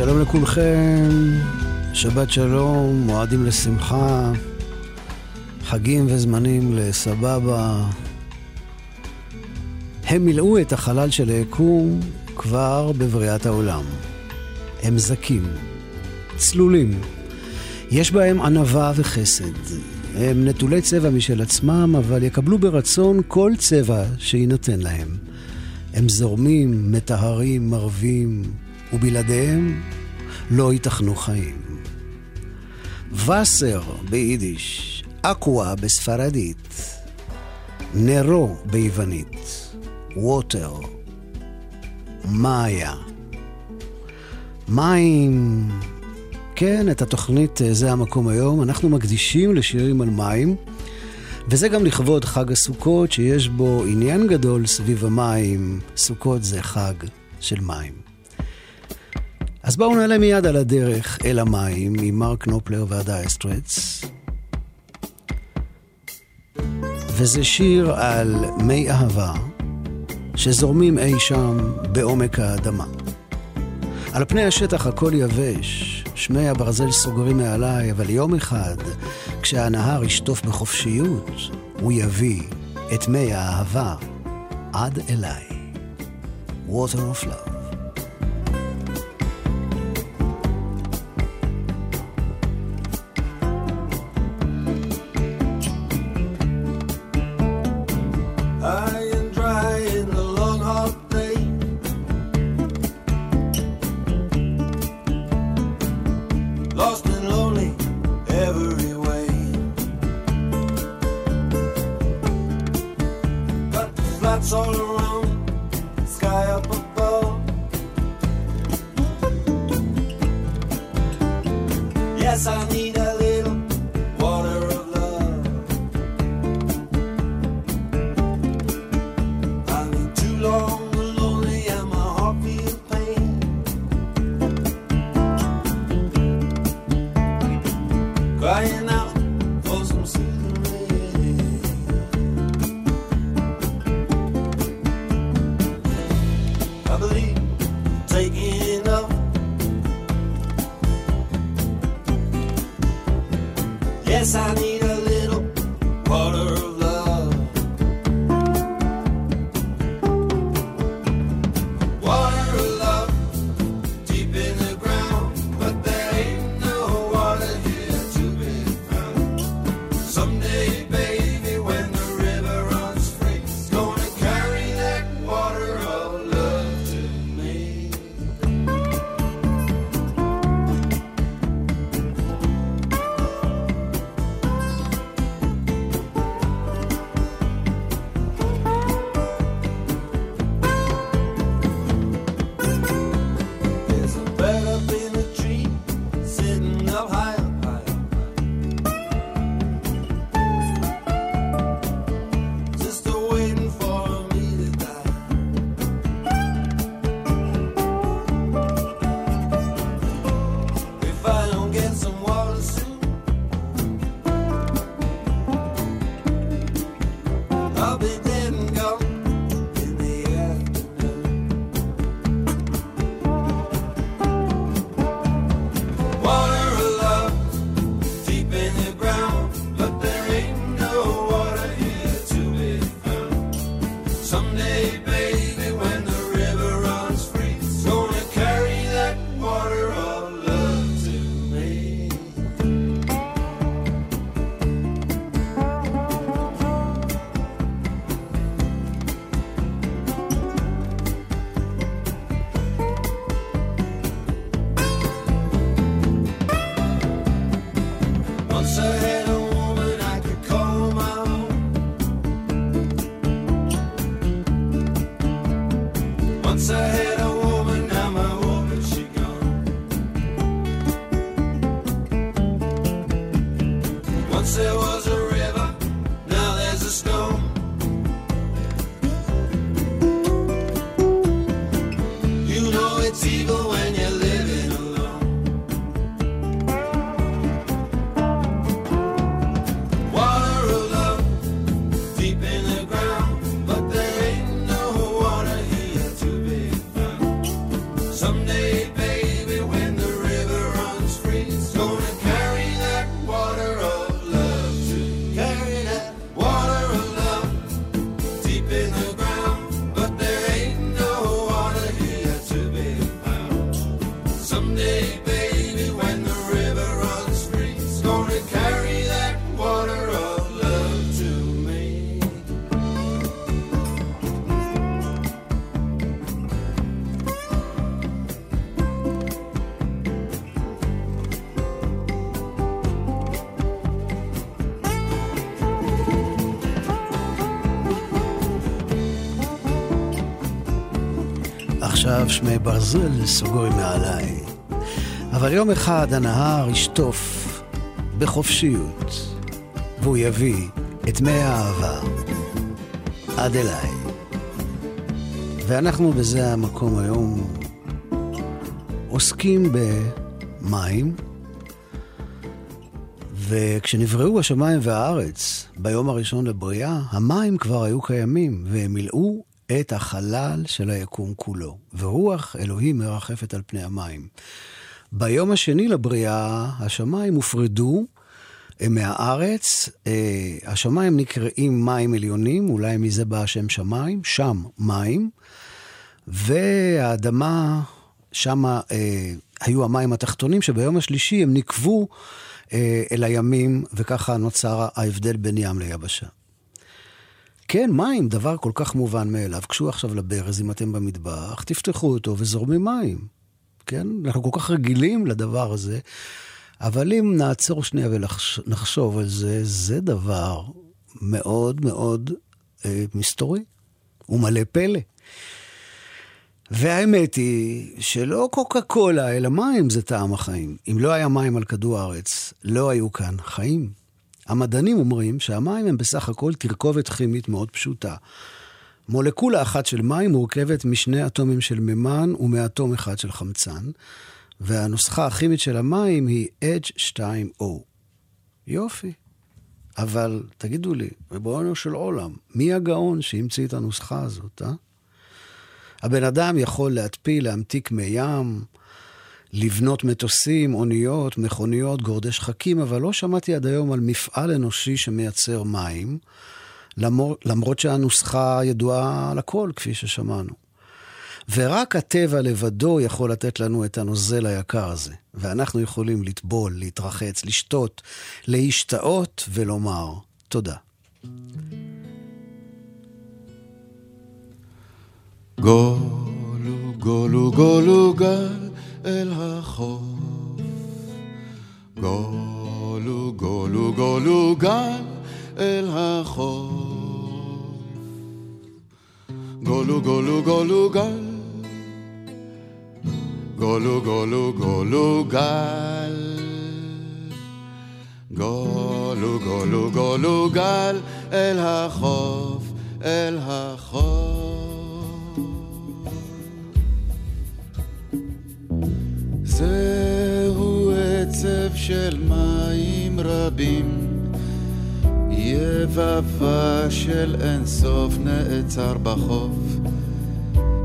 שלום לכולכם, שבת שלום, מועדים לשמחה, חגים וזמנים לסבבה. הם מילאו את החלל של היקום כבר בבריאת העולם. הם זקים, צלולים, יש בהם ענווה וחסד. הם נטולי צבע משל עצמם, אבל יקבלו ברצון כל צבע שיינתן להם. הם זורמים, מטהרים, מרבים, ובלעדיהם לא ייתכנו חיים. וסר ביידיש, אקווה בספרדית, נרו ביוונית, ווטר, מאיה. מים, כן, את התוכנית אה, זה המקום היום. אנחנו מקדישים לשירים על מים, וזה גם לכבוד חג הסוכות, שיש בו עניין גדול סביב המים. סוכות זה חג של מים. אז בואו נעלה מיד על הדרך אל המים עם מרק נופלר והדייסטרטס. וזה שיר על מי אהבה שזורמים אי שם בעומק האדמה. על פני השטח הכל יבש, שמי הברזל סוגרים מעליי, אבל יום אחד, כשהנהר ישטוף בחופשיות, הוא יביא את מי האהבה עד אליי. Water of Love. answer. עכשיו שמי ברזל סוגרים מעליי. אבל יום אחד הנהר ישטוף בחופשיות, והוא יביא את מי האהבה עד אליי. ואנחנו בזה המקום היום עוסקים במים, וכשנבראו השמיים והארץ ביום הראשון לבריאה, המים כבר היו קיימים, והם מילאו את החלל של היקום כולו, ורוח אלוהים מרחפת על פני המים. ביום השני לבריאה, השמיים הופרדו מהארץ, אה, השמיים נקראים מים עליונים, אולי מזה בא השם שמיים, שם מים, והאדמה, שם אה, היו המים התחתונים, שביום השלישי הם נקבו אה, אל הימים, וככה נוצר ההבדל בין ים ליבשה. כן, מים, דבר כל כך מובן מאליו. קשו עכשיו לברז, אם אתם במטבח, תפתחו אותו וזורמים מים. כן? אנחנו כל כך רגילים לדבר הזה, אבל אם נעצור שנייה ונחשוב על זה, זה דבר מאוד מאוד אה, מסתורי. הוא מלא פלא. והאמת היא שלא קוקה קולה, אלא מים זה טעם החיים. אם לא היה מים על כדור הארץ, לא היו כאן חיים. המדענים אומרים שהמים הם בסך הכל תרכובת כימית מאוד פשוטה. מולקולה אחת של מים מורכבת משני אטומים של מימן ומאטום אחד של חמצן, והנוסחה הכימית של המים היא H2O. יופי. אבל תגידו לי, ריבונו של עולם, מי הגאון שהמציא את הנוסחה הזאת, אה? הבן אדם יכול להתפיל, להמתיק מי ים, לבנות מטוסים, אוניות, מכוניות, גורדי שחקים, אבל לא שמעתי עד היום על מפעל אנושי שמייצר מים, למרות, למרות שהנוסחה ידועה לכל, כפי ששמענו. ורק הטבע לבדו יכול לתת לנו את הנוזל היקר הזה. ואנחנו יכולים לטבול, להתרחץ, לשתות, להשתאות ולומר תודה. גולו, גולו, גולו גל אל החוף. גולו, גולו, גולו גל אל החוף. גולו, גולו, גולו גל. גולו, גולו, גולו גל. גולו, גולו, גולו גל אל החוף, אל החוף. של מים רבים, יבבה של אינסוף נעצר בחוף.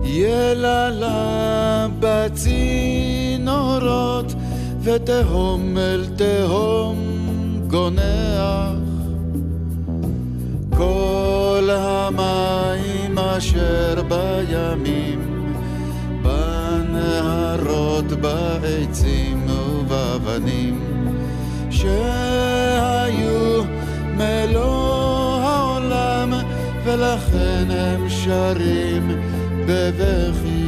יללה בצינורות, ותהום אל תהום גונח. כל המים אשר בימים, בנהרות, בעצים ובאבנים, שהיו מלוא העולם, ולכן הם שרים בבכי.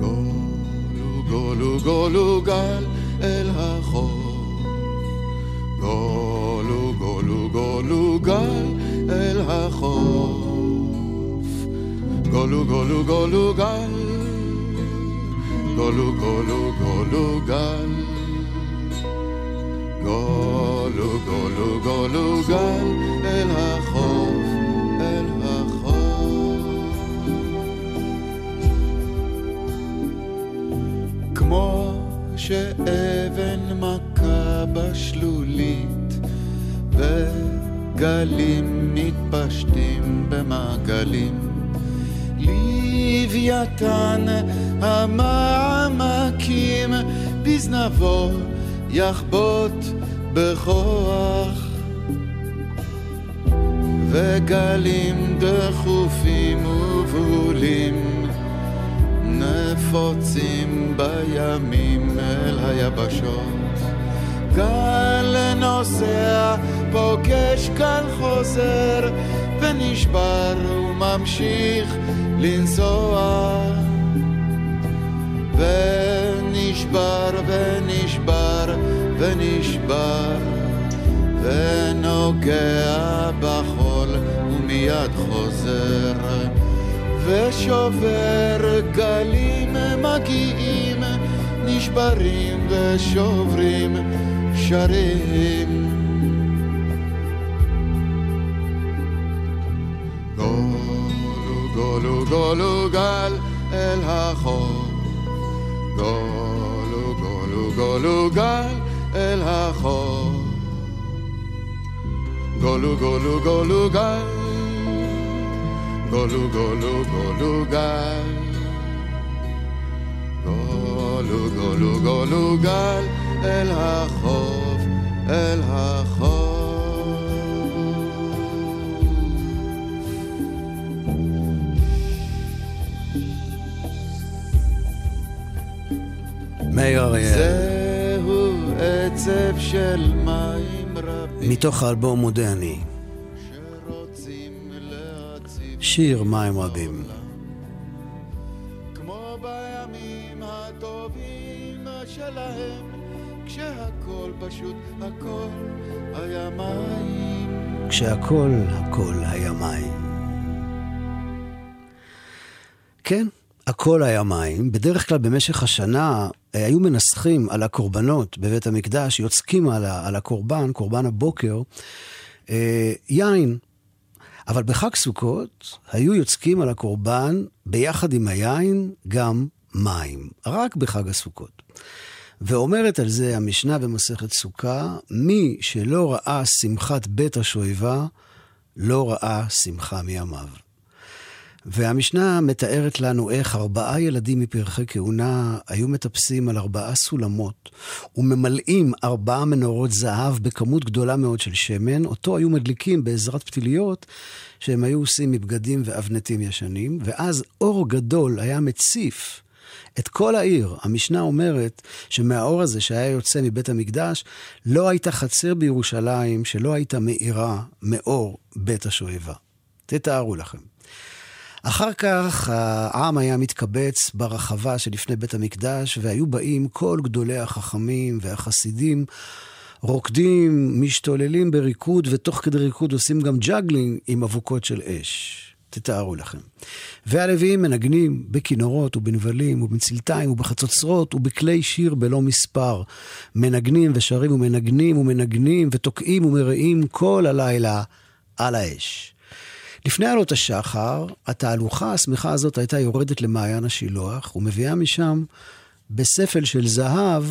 גולו, גולו, גולו גל אל החוף. גולו, גולו, גולו גל אל החוף. גולו, גולו, גולו גל. גולו גולו גולו גל. גולו גולו גולו גל אל החוף, אל החוף. כמו שאבן מכה בשלולית וגלים מתפשטים במעגלים. לוויתן בזנבו יחבוט בכוח וגלים דחופים ובהולים נפוצים בימים אל היבשות. גל נוסע, פוגש גל חוזר, ונשבר וממשיך לנסוע. ונשבר ונשבר ונוגע בחול ומיד חוזר ושובר גלים מגיעים נשברים ושוברים שרים. גולו גולו גולו גל אל החור. גולו גולו גולו גל אל החור גולו גולו גולו גל. גולו גולו גולו גל. גולו גולו גולו גל. אל החוף אל החוף של מים רבים מתוך האלבום מודה אני, שיר מים רבים. כמו בימים הטובים שלהם כשהכל פשוט הכל היה מים כשהכל הכל היה מים. כן, הכל היה מים. בדרך כלל במשך השנה אה, היו מנסחים על הקורבנות בבית המקדש, יוצקים על, ה- על הקורבן, קורבן הבוקר, אה, יין. אבל בחג סוכות היו יוצקים על הקורבן, ביחד עם היין, גם מים. רק בחג הסוכות. ואומרת על זה המשנה במסכת סוכה, מי שלא ראה שמחת בית השואבה, לא ראה שמחה מימיו. והמשנה מתארת לנו איך ארבעה ילדים מפרחי כהונה היו מטפסים על ארבעה סולמות וממלאים ארבעה מנורות זהב בכמות גדולה מאוד של שמן, אותו היו מדליקים בעזרת פתיליות שהם היו עושים מבגדים ואבנטים ישנים, ואז אור גדול היה מציף את כל העיר. המשנה אומרת שמהאור הזה שהיה יוצא מבית המקדש, לא הייתה חצר בירושלים שלא הייתה מאירה מאור בית השואבה. תתארו לכם. אחר כך העם היה מתקבץ ברחבה שלפני בית המקדש, והיו באים כל גדולי החכמים והחסידים, רוקדים, משתוללים בריקוד, ותוך כדי ריקוד עושים גם juggling עם אבוקות של אש. תתארו לכם. והלוויים מנגנים בכינורות ובנבלים ובמצלתיים ובחצוצרות ובכלי שיר בלא מספר. מנגנים ושרים ומנגנים ומנגנים ותוקעים ומריעים כל הלילה על האש. לפני עלות השחר, התהלוכה השמחה הזאת הייתה יורדת למעיין השילוח, ומביאה משם, בספל של זהב,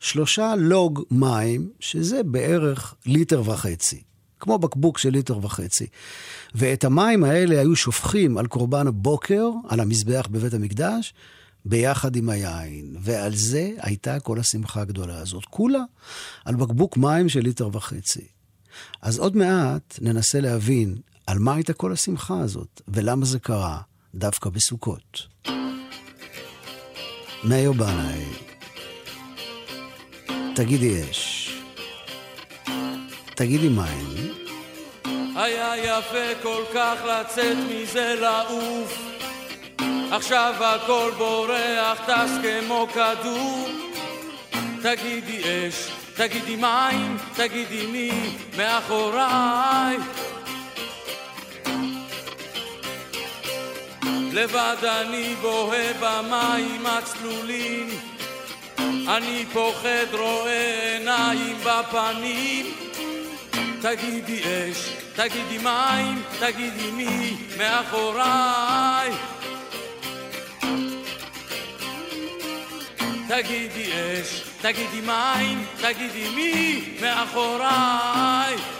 שלושה לוג מים, שזה בערך ליטר וחצי. כמו בקבוק של ליטר וחצי. ואת המים האלה היו שופכים על קורבן הבוקר, על המזבח בבית המקדש, ביחד עם היין. ועל זה הייתה כל השמחה הגדולה הזאת. כולה על בקבוק מים של ליטר וחצי. אז עוד מעט ננסה להבין על מה הייתה כל השמחה הזאת, ולמה זה קרה דווקא בסוכות. מאיר בנאי, תגידי אש. תגידי מים. היה יפה כל כך לצאת מזה לעוף עכשיו הכל בורח, טס כמו כדור תגידי אש, תגידי מים, תגידי מי מאחוריי לבד אני בוהה במים הצלולים. אני פוחד רואה עיניים בפנים. תגידי אש, תגידי מים, תגידי מי מאחוריי. תגידי אש, תגידי מים, תגידי מי מאחוריי.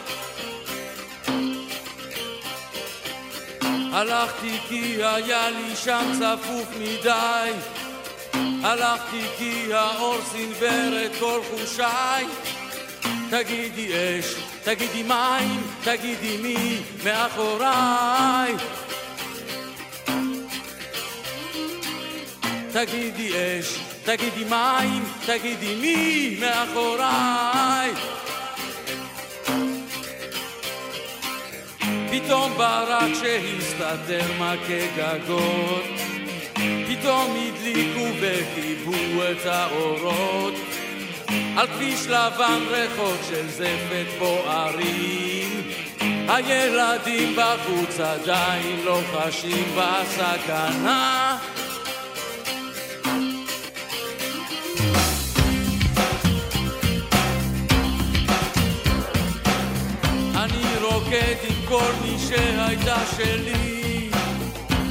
הלכתי כי היה לי שם צפוף מדי. הלכתי כי האור סנוור את כל חושיי. תגידי אש, תגידי מים, תגידי מי מאחוריי. תגידי אש, תגידי מים, תגידי מי מאחוריי פתאום ברק שהסתתר מכה גגות. פתאום הדליקו וכיבו את האורות. על כביש לבן ריחות של זפת בוערים. הילדים בחוץ עדיין לא חשים בסכנה. אני רוקד כל מי שהייתה שלי.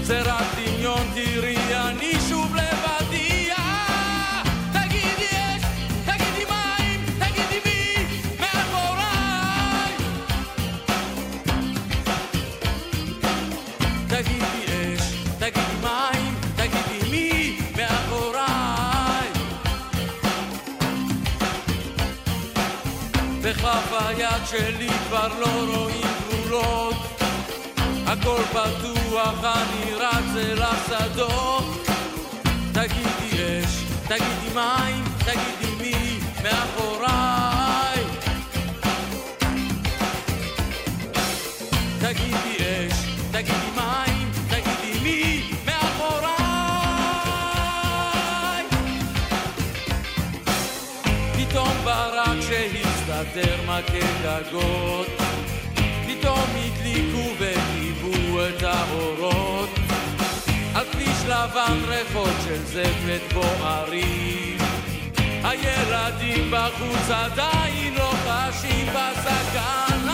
זה רק דמיון תראי אני שוב לבדי. אה, תגידי אש, תגידי מים, תגידי מי מאחוריי. תגידי אש, תגידי מים, תגידי מי מאחוריי. בכף היד שלי כבר לא רואים גבולות הכל פתוח, אני רץ אל השדות. תגידי אש, תגידי מים, תגידי מי מאחוריי. תגידי אש, תגידי מים, תגידי מי מאחוריי. פתאום ברק שהסתתר מכה גגות פתאום הדליקו וכיבו את האורות. על כביש לבן ריחות של זפת בוערים. הילדים בחוץ עדיין לא חשים בסכנה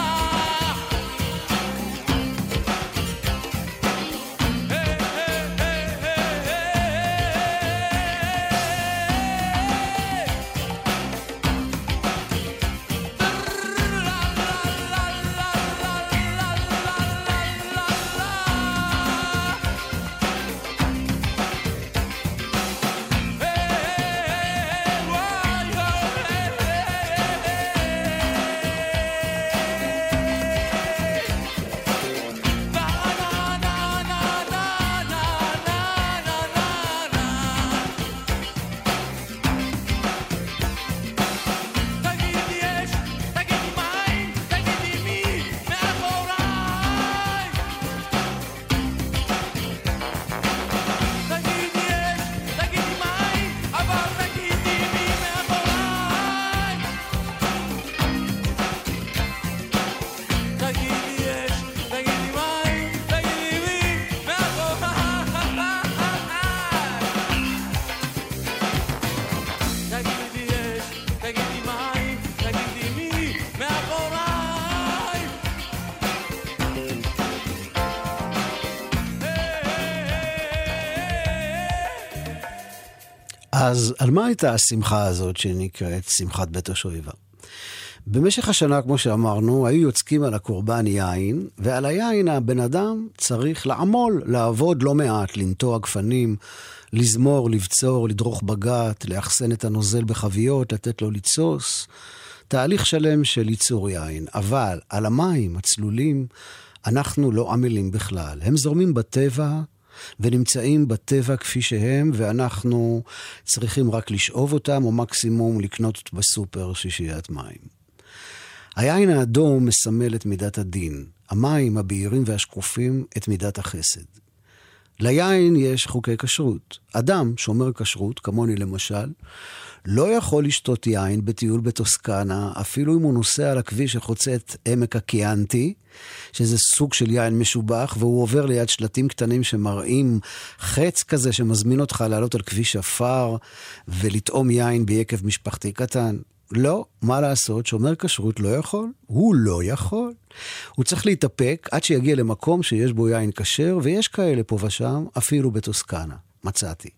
אז על מה הייתה השמחה הזאת שנקראת שמחת בית השואבה? במשך השנה, כמו שאמרנו, היו יוצקים על הקורבן יין, ועל היין הבן אדם צריך לעמול, לעבוד לא מעט, לנטוע גפנים, לזמור, לבצור, לדרוך בגת, לאחסן את הנוזל בחביות, לתת לו לתסוס. תהליך שלם של ייצור יין. אבל על המים הצלולים, אנחנו לא עמלים בכלל. הם זורמים בטבע, ונמצאים בטבע כפי שהם, ואנחנו צריכים רק לשאוב אותם, או מקסימום לקנות בסופר שישיית מים. היין האדום מסמל את מידת הדין, המים הבהירים והשקופים את מידת החסד. ליין יש חוקי כשרות. אדם שומר כשרות, כמוני למשל, לא יכול לשתות יין בטיול בטוסקנה, אפילו אם הוא נוסע על הכביש שחוצה את עמק הקיאנטי, שזה סוג של יין משובח, והוא עובר ליד שלטים קטנים שמראים חץ כזה שמזמין אותך לעלות על כביש עפר ולטעום יין ביקב משפחתי קטן. לא, מה לעשות, שומר כשרות לא יכול, הוא לא יכול. הוא צריך להתאפק עד שיגיע למקום שיש בו יין כשר, ויש כאלה פה ושם, אפילו בטוסקנה, מצאתי.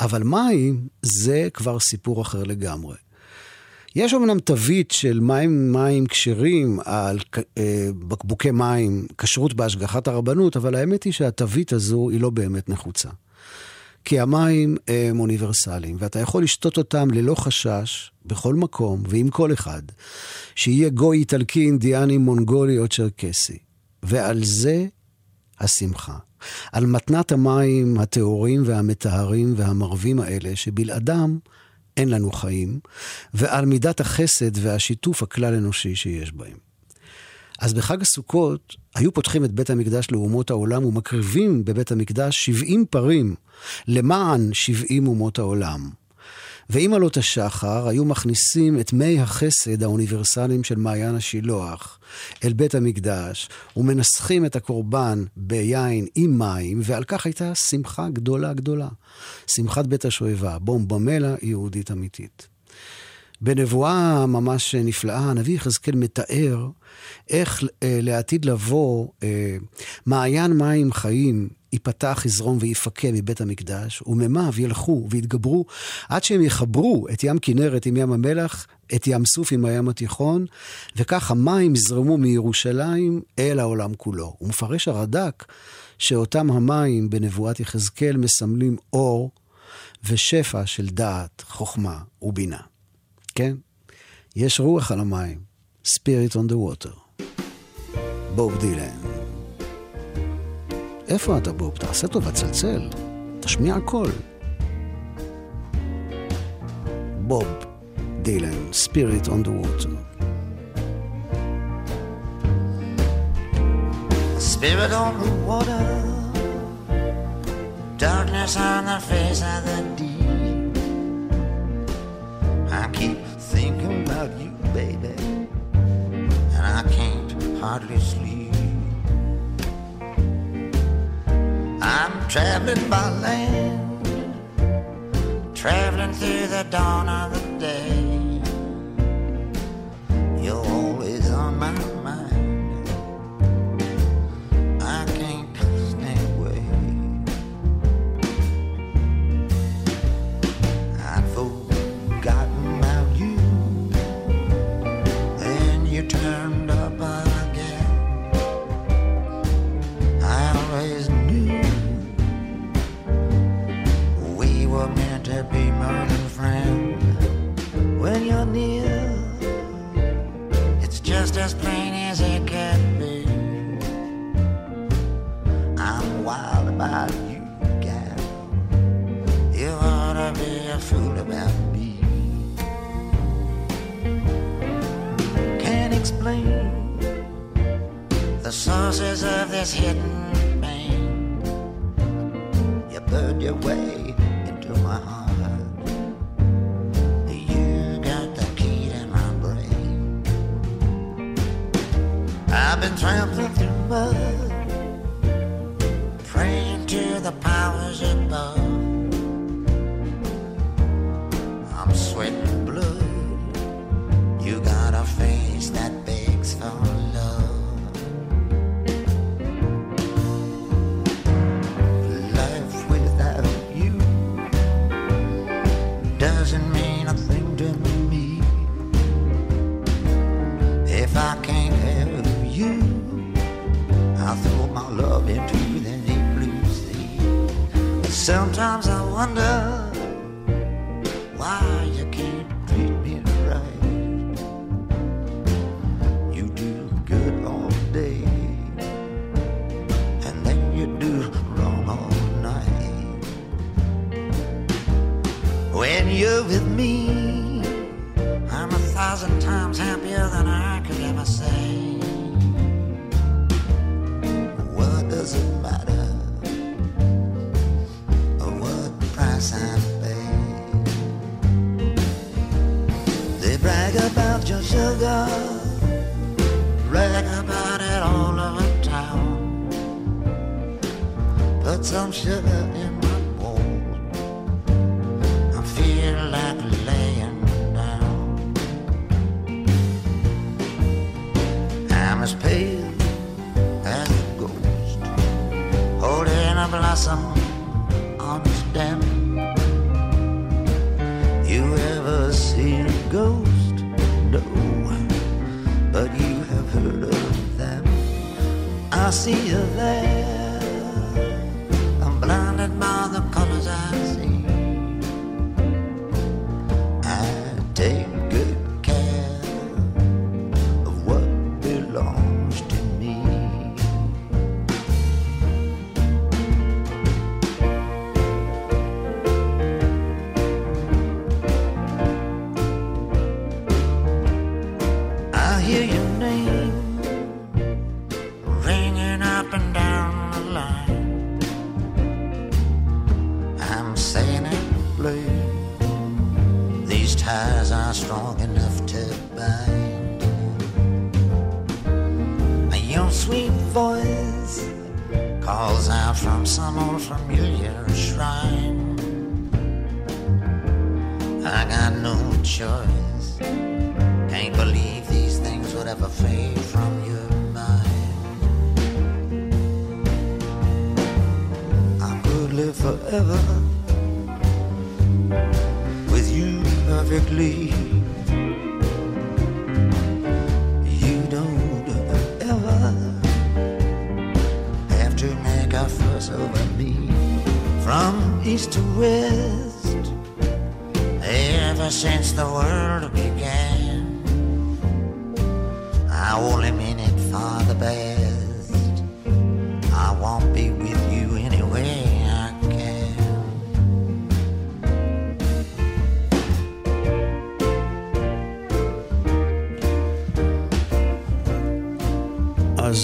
אבל מים זה כבר סיפור אחר לגמרי. יש אמנם תווית של מים מים כשרים על אה, בקבוקי מים, כשרות בהשגחת הרבנות, אבל האמת היא שהתווית הזו היא לא באמת נחוצה. כי המים הם אוניברסליים, ואתה יכול לשתות אותם ללא חשש, בכל מקום ועם כל אחד, שיהיה גוי איטלקי, אינדיאני, מונגולי או צ'רקסי. ועל זה השמחה. על מתנת המים הטהורים והמטהרים והמרווים האלה, שבלעדם אין לנו חיים, ועל מידת החסד והשיתוף הכלל-אנושי שיש בהם. אז בחג הסוכות היו פותחים את בית המקדש לאומות העולם ומקריבים בבית המקדש 70 פרים למען 70 אומות העולם. ועם עלות השחר היו מכניסים את מי החסד האוניברסליים של מעיין השילוח אל בית המקדש ומנסחים את הקורבן ביין עם מים, ועל כך הייתה שמחה גדולה גדולה. שמחת בית השואבה, בומבמלה יהודית אמיתית. בנבואה ממש נפלאה, הנביא יחזקאל מתאר איך אה, לעתיד לבוא אה, מעיין מים חיים ייפתח, יזרום ויפקה מבית המקדש, ומימיו ילכו ויתגברו עד שהם יחברו את ים כנרת עם ים המלח, את ים סוף עם הים התיכון, וכך המים יזרמו מירושלים אל העולם כולו. הוא מפרש הרד"ק שאותם המים בנבואת יחזקאל מסמלים אור ושפע של דעת, חוכמה ובינה. כן? יש רוח על המים. Spirit on the water. בוב דילן. איפה אתה בוב? תעשה טובה, צלצל. תשמיע קול. בוב דילן, Spirit on the water. Spirit on the water, darkness on the face of the deep. I keep thinking about you, baby, and I can't hardly sleep. I'm traveling by land, traveling through the dawn of the day. You're always on my friends. When you're near, it's just as plain as it can be. I'm wild about you, gal. You ought to be a fool about me. Can't explain the sources of this hidden pain. You burned your way been trampling through mud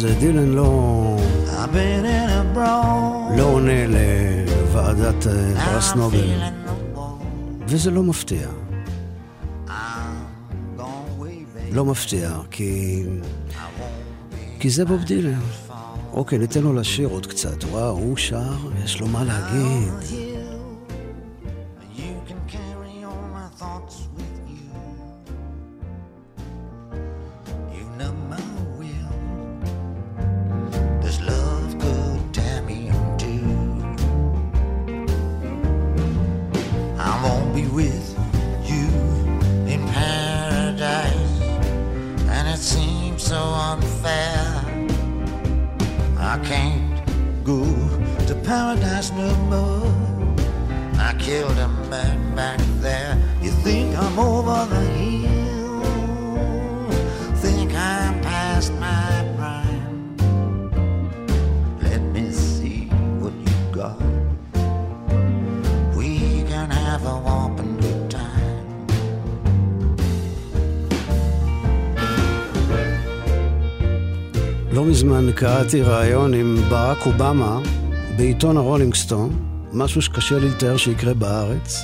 אז אה, דילן לא. לא עונה לוועדת אה, פרס I'm נובל. וזה לא מפתיע. לא מפתיע, כי... כי זה בוב דילן. אוקיי, ניתן לו לשיר עוד קצת. וואו, הוא שר, יש לו מה להגיד. קראתי ראיון עם ברק אובמה בעיתון ה Rolling Stone, משהו שקשה לי לתאר שיקרה בארץ,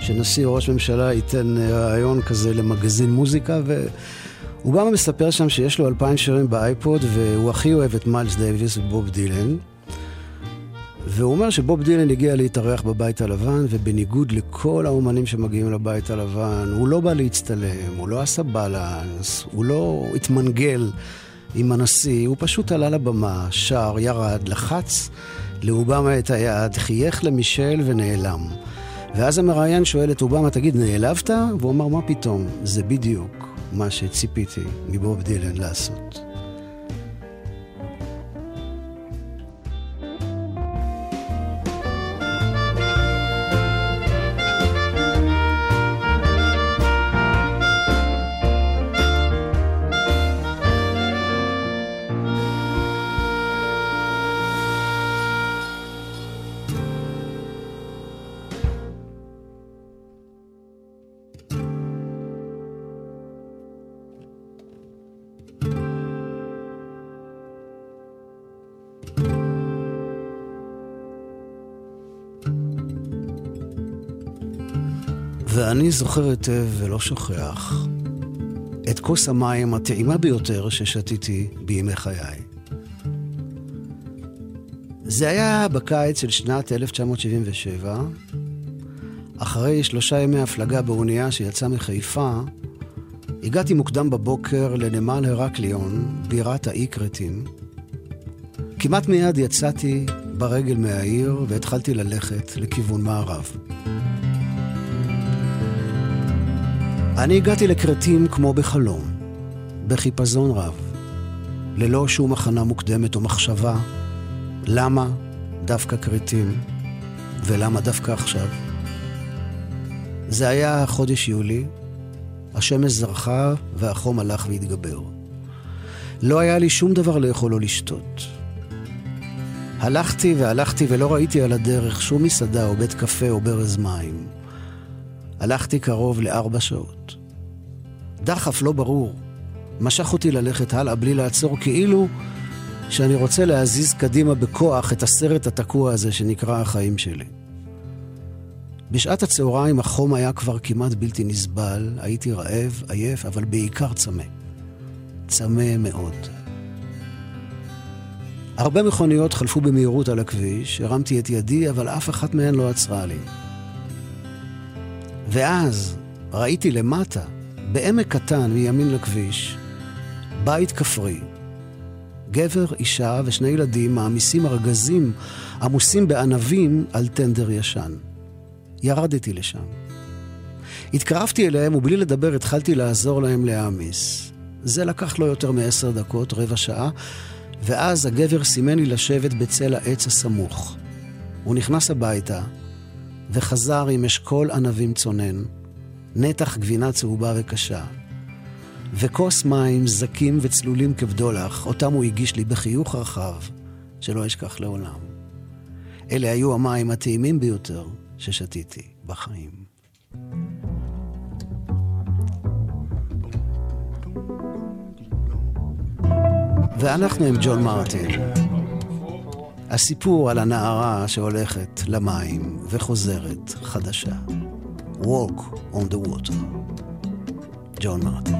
שנשיא או ראש ממשלה ייתן אה, ראיון כזה למגזין מוזיקה, ואובמה מספר שם שיש לו אלפיים שירים באייפוד, והוא הכי אוהב את מיילס דייוויס ובוב דילן. והוא אומר שבוב דילן הגיע להתארח בבית הלבן, ובניגוד לכל האומנים שמגיעים לבית הלבן, הוא לא בא להצטלם, הוא לא עשה בלנס, הוא לא התמנגל עם הנשיא, הוא פשוט עלה לבמה, שר, ירד, לחץ לאובמה את היד, חייך למישל ונעלם. ואז המראיין שואל את אובמה, תגיד, נעלבת? והוא אמר, מה פתאום? זה בדיוק מה שציפיתי מבוב דילן לעשות. זוכר היטב ולא שוכח את כוס המים הטעימה ביותר ששתיתי בימי חיי. זה היה בקיץ של שנת 1977, אחרי שלושה ימי הפלגה באונייה שיצאה מחיפה, הגעתי מוקדם בבוקר לנמל הרקליון, בירת האי כרתים. כמעט מיד יצאתי ברגל מהעיר והתחלתי ללכת לכיוון מערב. אני הגעתי לכרתים כמו בחלום, בחיפזון רב, ללא שום הכנה מוקדמת או מחשבה, למה דווקא כרתים, ולמה דווקא עכשיו. זה היה חודש יולי, השמש זרחה והחום הלך והתגבר. לא היה לי שום דבר לאכול או לשתות. הלכתי והלכתי ולא ראיתי על הדרך שום מסעדה או בית קפה או ברז מים. הלכתי קרוב לארבע שעות. דחף לא ברור משך אותי ללכת הלאה בלי לעצור, כאילו שאני רוצה להזיז קדימה בכוח את הסרט התקוע הזה שנקרא החיים שלי. בשעת הצהריים החום היה כבר כמעט בלתי נסבל, הייתי רעב, עייף, אבל בעיקר צמא. צמא מאוד. הרבה מכוניות חלפו במהירות על הכביש, הרמתי את ידי, אבל אף אחת מהן לא עצרה לי. ואז ראיתי למטה, בעמק קטן מימין לכביש, בית כפרי. גבר, אישה ושני ילדים מעמיסים ארגזים עמוסים בענבים על טנדר ישן. ירדתי לשם. התקרבתי אליהם ובלי לדבר התחלתי לעזור להם להעמיס. זה לקח לא יותר מעשר דקות, רבע שעה, ואז הגבר סימן לי לשבת בצל העץ הסמוך. הוא נכנס הביתה וחזר עם אשכול ענבים צונן, נתח גבינה צהובה וקשה, וכוס מים זקים וצלולים כבדולח, אותם הוא הגיש לי בחיוך רחב, שלא אשכח לעולם. אלה היו המים הטעימים ביותר ששתיתי בחיים. ואנחנו עם ג'ון מרטין. הסיפור על הנערה שהולכת למים וחוזרת חדשה. Walk on the water. ג'ון מרטין.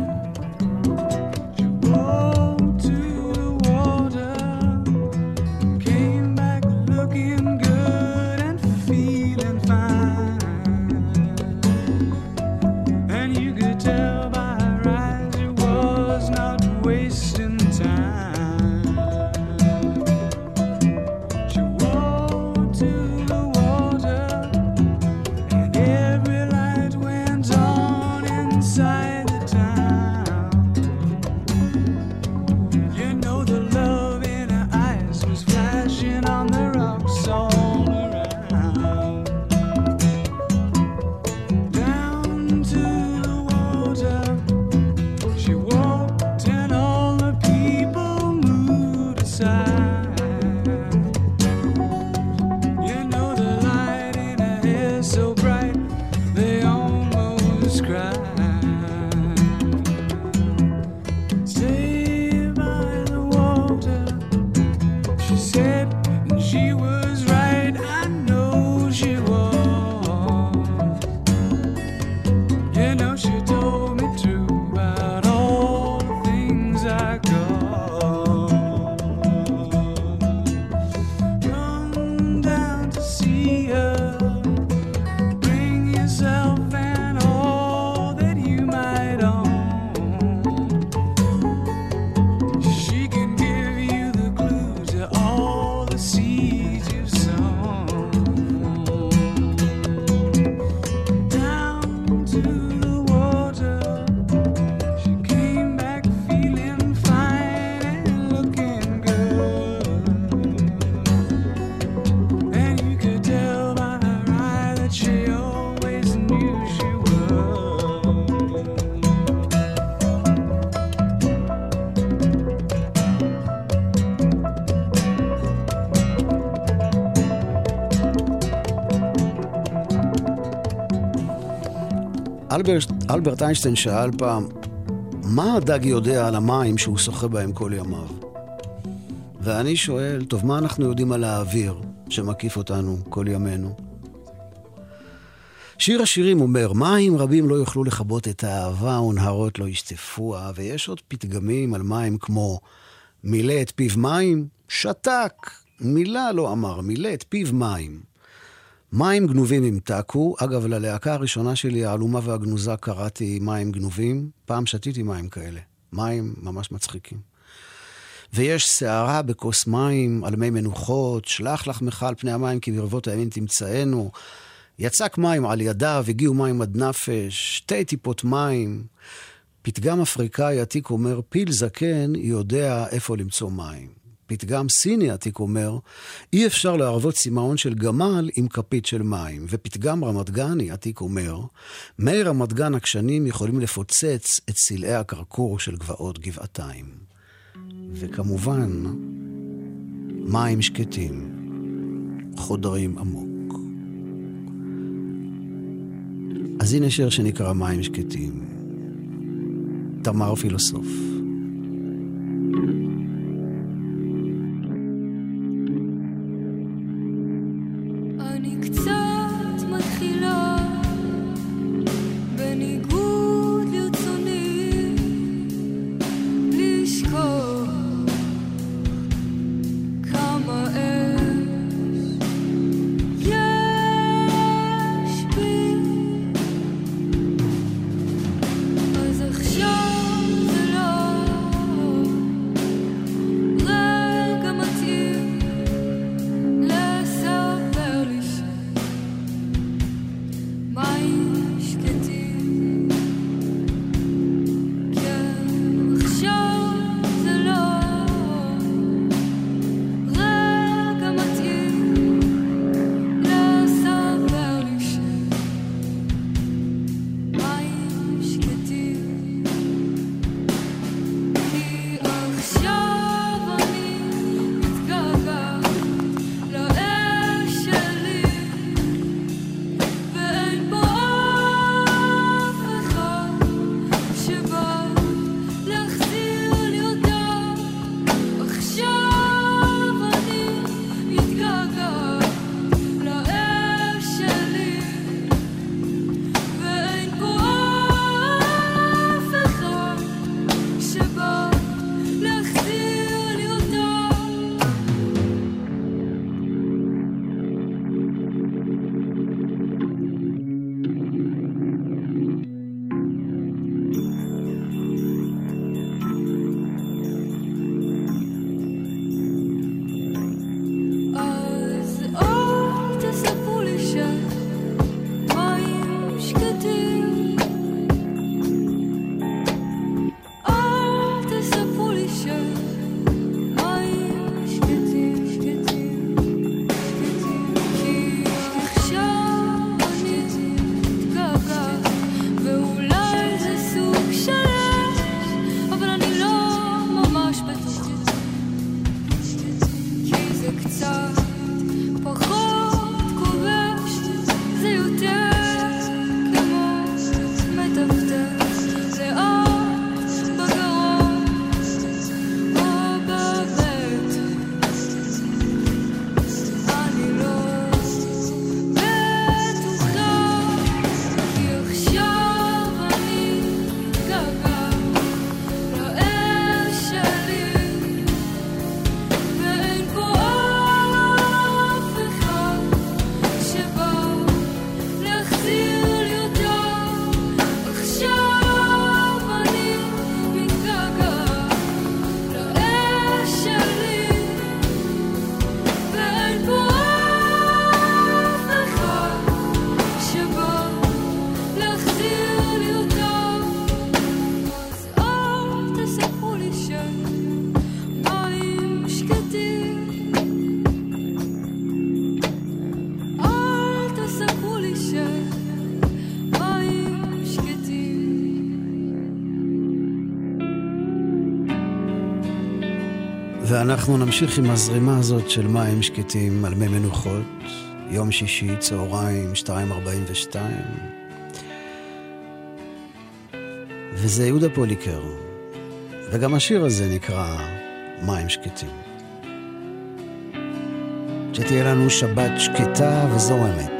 אלברט, אלברט איינשטיין שאל פעם, מה הדג יודע על המים שהוא שוחה בהם כל ימיו? ואני שואל, טוב, מה אנחנו יודעים על האוויר שמקיף אותנו כל ימינו? שיר השירים אומר, מים רבים לא יוכלו לכבות את האהבה ונהרות לא ישטפוה, ויש עוד פתגמים על מים כמו מילא את פיו מים, שתק, מילה לא אמר, מילא את פיו מים. מים גנובים המתקו. אגב, ללהקה הראשונה שלי, העלומה והגנוזה, קראתי מים גנובים. פעם שתיתי מים כאלה. מים ממש מצחיקים. ויש סערה בכוס מים, על מי מנוחות, שלח לחמך על פני המים כי ברבות הימים תמצאנו. יצק מים על ידיו, הגיעו מים עד נפש, שתי טיפות מים. פתגם אפריקאי עתיק אומר, פיל זקן יודע איפה למצוא מים. פתגם סיני עתיק אומר, אי אפשר להרוות צמאון של גמל עם כפית של מים. ופתגם רמת גני עתיק אומר, מי רמת גן עקשנים יכולים לפוצץ את סלעי הקרקור של גבעות גבעתיים. וכמובן, מים שקטים, חודרים עמוק. אז הנה שיר שנקרא מים שקטים. תמר פילוסוף. אני קצת מתחילה ואנחנו נמשיך עם הזרימה הזאת של מים שקטים על מי מנוחות, יום שישי, צהריים, 2.42. וזה יהודה פוליקר, וגם השיר הזה נקרא מים שקטים. שתהיה לנו שבת שקטה וזורמת.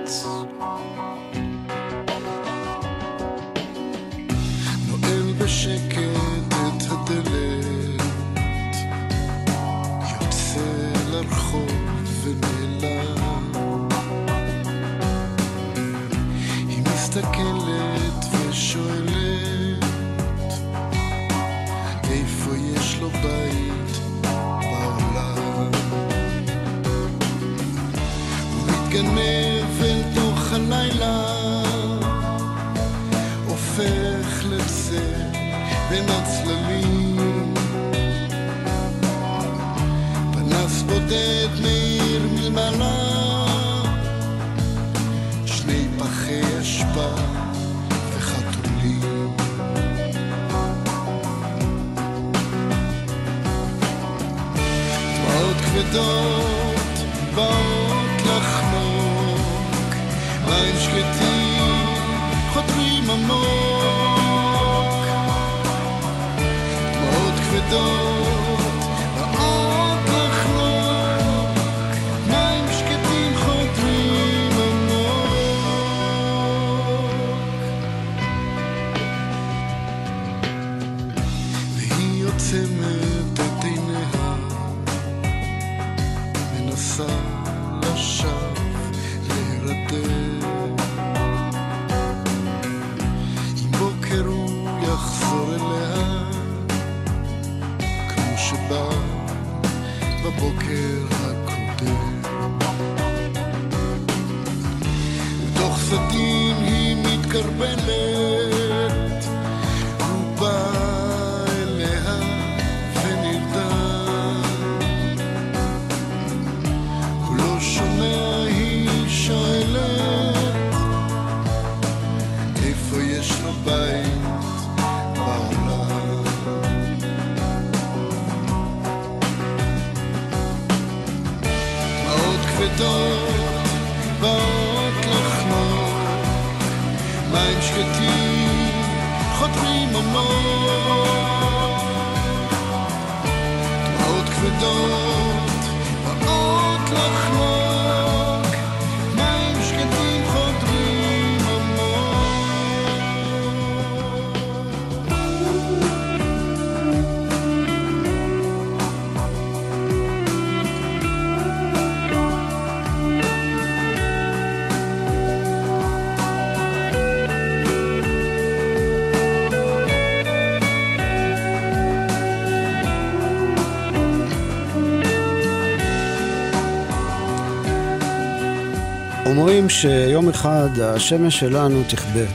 אומרים שיום אחד השמש שלנו תכבה.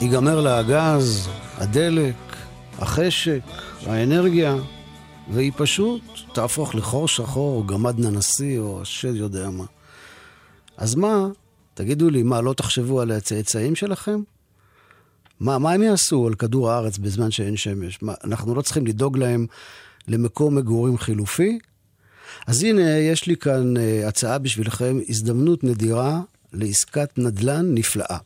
ייגמר לה הגז, הדלק, החשק, האנרגיה, והיא פשוט תהפוך לחור שחור, או גמד ננסי, או השד יודע מה. אז מה, תגידו לי, מה, לא תחשבו על הצאצאים שלכם? מה, מה הם יעשו על כדור הארץ בזמן שאין שמש? מה, אנחנו לא צריכים לדאוג להם למקום מגורים חילופי? אז הנה, יש לי כאן uh, הצעה בשבילכם, הזדמנות נדירה לעסקת נדל"ן נפלאה.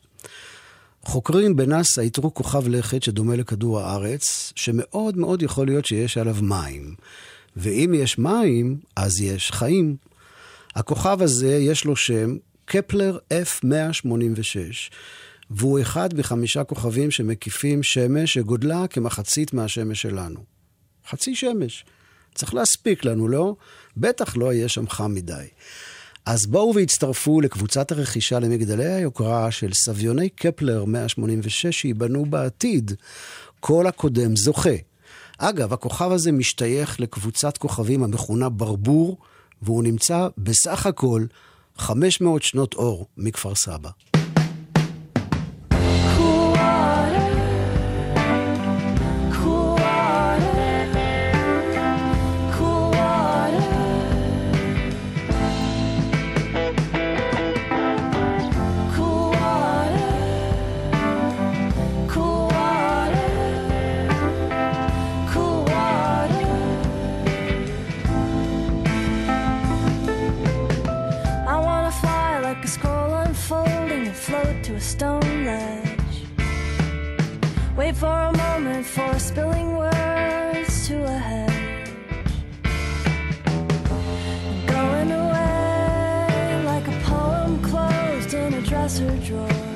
חוקרים בנאסא איתרו כוכב לכת שדומה לכדור הארץ, שמאוד מאוד יכול להיות שיש עליו מים. ואם יש מים, אז יש חיים. הכוכב הזה, יש לו שם קפלר F186, והוא אחד מחמישה כוכבים שמקיפים שמש שגודלה כמחצית מהשמש שלנו. חצי שמש. צריך להספיק לנו, לא? בטח לא יהיה שם חם מדי. אז בואו והצטרפו לקבוצת הרכישה למגדלי היוקרה של סביוני קפלר 186 שייבנו בעתיד. כל הקודם זוכה. אגב, הכוכב הזה משתייך לקבוצת כוכבים המכונה ברבור, והוא נמצא בסך הכל 500 שנות אור מכפר סבא. For a moment for spilling words to a hedge. Going away like a poem closed in a dresser drawer.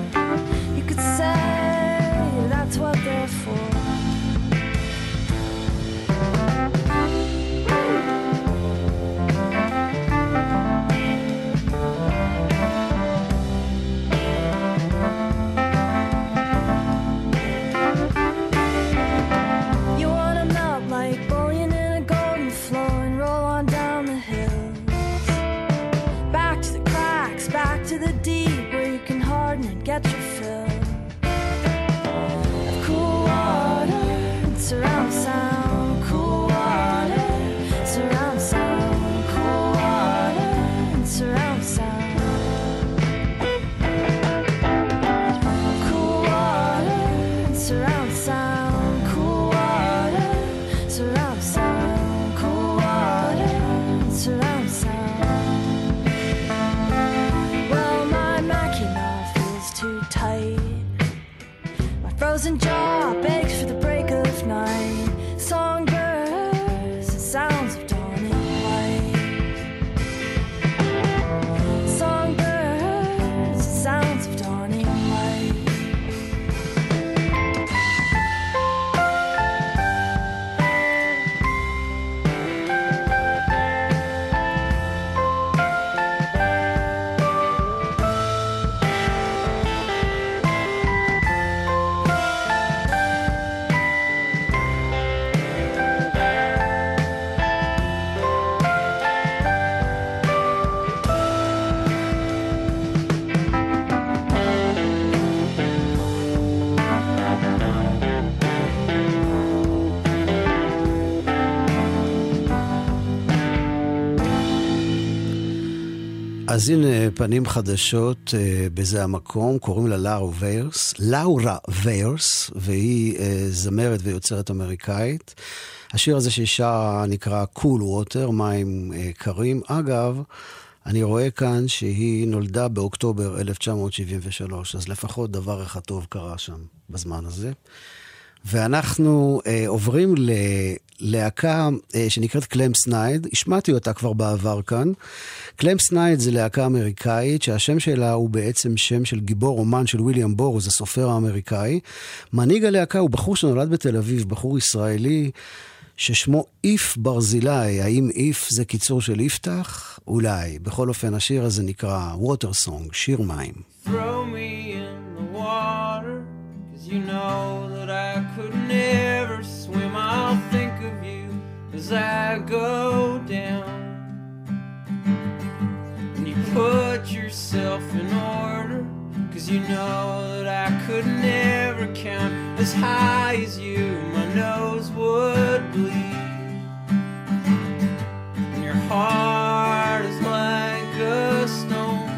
אז הנה פנים חדשות אה, בזה המקום, קוראים לה לאורה ויירס, לאורה ויירס, והיא אה, זמרת ויוצרת אמריקאית. השיר הזה שהיא נקרא קול ווטר, מים אה, קרים. אגב, אני רואה כאן שהיא נולדה באוקטובר 1973, אז לפחות דבר אחד טוב קרה שם בזמן הזה. ואנחנו אה, עוברים ללהקה אה, שנקראת Clem Snide, השמעתי אותה כבר בעבר כאן. Clem Snide זה להקה אמריקאית שהשם שלה הוא בעצם שם של גיבור רומן של ויליאם בורוז, הסופר האמריקאי. מנהיג הלהקה הוא בחור שנולד בתל אביב, בחור ישראלי. ששמו איף ברזילי, האם איף זה קיצור של יפתח? אולי. בכל אופן, השיר הזה נקרא Water Song, שיר מים. Throw me in the water, you know that I could never I go down. And you put yourself in order, cause you know that I could never count as high as you. My nose would bleed. And your heart is like a stone.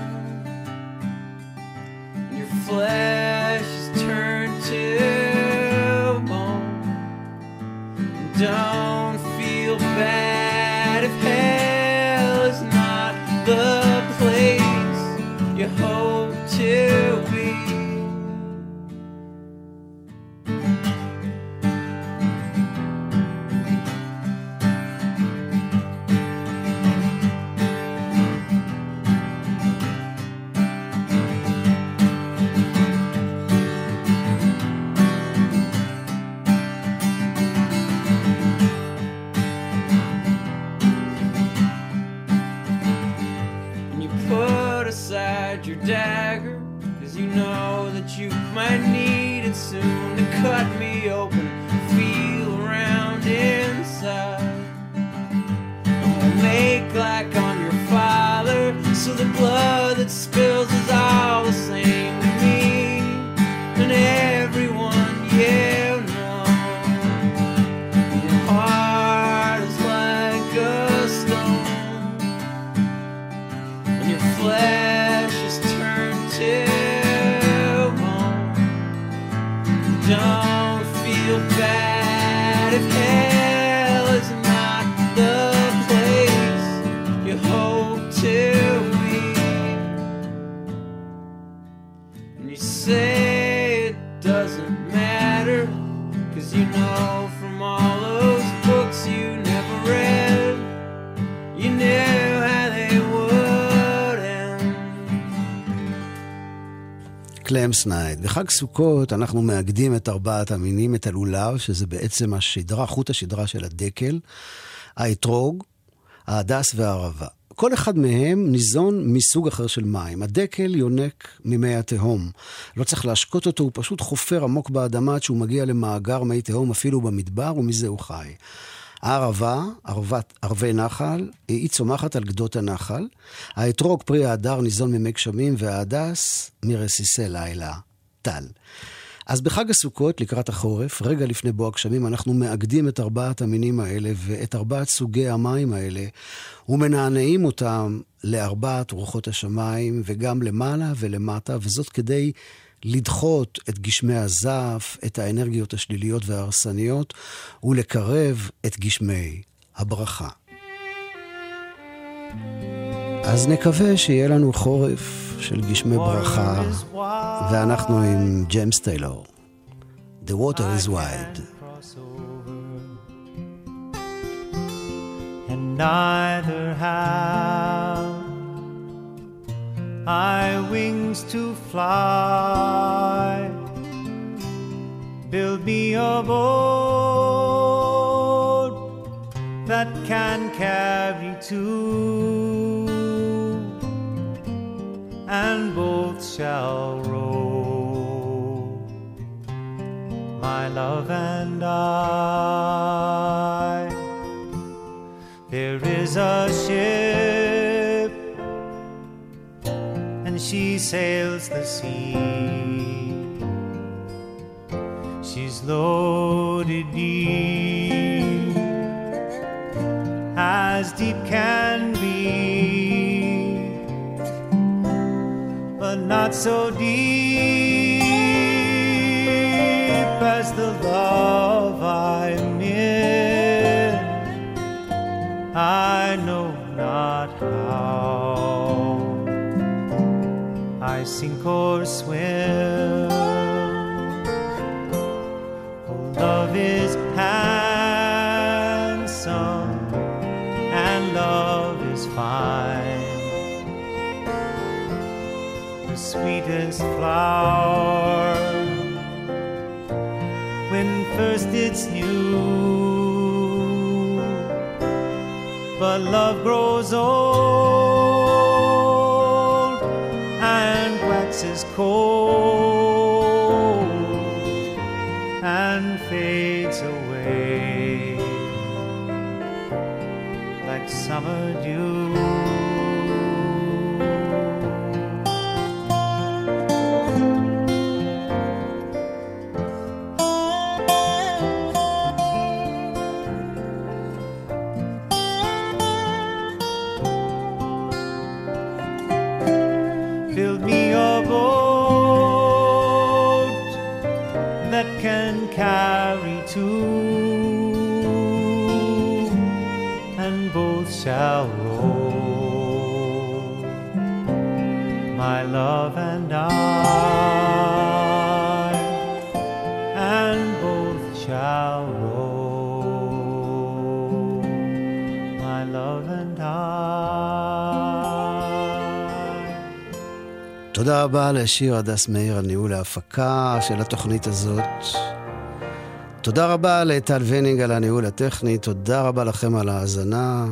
And your flesh is turned Clem Snide. בחג סוכות אנחנו מאגדים את ארבעת המינים, את הלולב, שזה בעצם השדרה, חוט השדרה של הדקל, האתרוג, ההדס והערבה. כל אחד מהם ניזון מסוג אחר של מים. הדקל יונק ממי התהום. לא צריך להשקות אותו, הוא פשוט חופר עמוק באדמה עד שהוא מגיע למאגר מי תהום, אפילו במדבר, ומזה הוא חי. הערבה, ערבת, ערבי נחל, היא צומחת על גדות הנחל. האתרוג פרי ההדר ניזון ממי גשמים, וההדס מרסיסי לילה, טל. אז בחג הסוכות, לקראת החורף, רגע לפני בוא הגשמים, אנחנו מאגדים את ארבעת המינים האלה ואת ארבעת סוגי המים האלה, ומנענעים אותם לארבעת רוחות השמיים, וגם למעלה ולמטה, וזאת כדי לדחות את גשמי הזעף, את האנרגיות השליליות וההרסניות, ולקרב את גשמי הברכה. אז נקווה שיהיה לנו חורף של גשמי ברכה, ואנחנו עם ג'יימס טיילור. The water is wide. and neither have I wings to fly. Build me a boat that can carry two, and both shall row my love and I. There is a ship, and she sails the sea. She's loaded deep, as deep can be, but not so deep as the love I'm in. I know sink or swim. Oh, love is handsome and love is fine. The sweetest flower when first it's new. But love grows old is cold. My love and I, and both shall row. My love and I. תודה רבה לשיר הדס מאיר על ניהול ההפקה של התוכנית הזאת. תודה רבה לטל ונינג על הניהול הטכני, תודה רבה לכם על ההאזנה.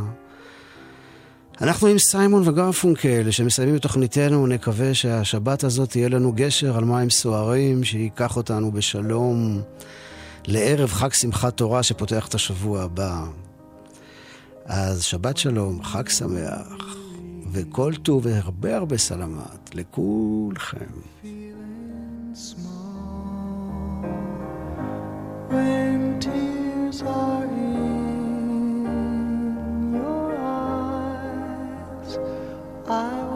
אנחנו עם סיימון וגרפונקל, שמסיימים את תוכניתנו, נקווה שהשבת הזאת תהיה לנו גשר על מים סוערים, שייקח אותנו בשלום לערב חג שמחת תורה שפותח את השבוע הבא. אז שבת שלום, חג שמח, וכל טוב והרבה הרבה סלמת לכולכם. When tears are I